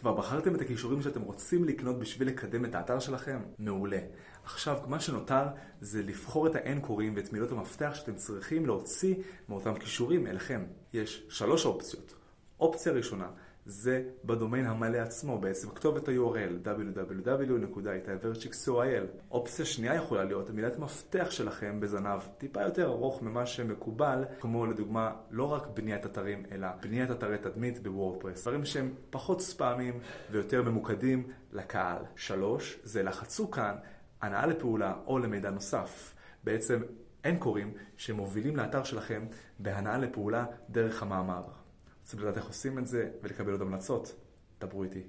כבר בחרתם את הכישורים שאתם רוצים לקנות בשביל לקדם את האתר שלכם? מעולה. עכשיו, מה שנותר זה לבחור את האנקורים ואת מילות המפתח שאתם צריכים להוציא מאותם כישורים אליכם. יש שלוש אופציות. אופציה ראשונה זה בדומיין המלא עצמו, בעצם כתובת ה-URL www.itaiverchik.co.il. אופציה שנייה יכולה להיות מילת מפתח שלכם בזנב טיפה יותר ארוך ממה שמקובל, כמו לדוגמה לא רק בניית אתרים, אלא בניית אתרי תדמית בוורדפרס. דברים שהם פחות ספאמים ויותר ממוקדים לקהל. שלוש, זה לחצו כאן הנעה לפעולה או למידע נוסף. בעצם אין קוראים שמובילים לאתר שלכם בהנעה לפעולה דרך המאמר. רוצים לדעת איך עושים את זה ולקבל עוד המלצות? דברו איתי.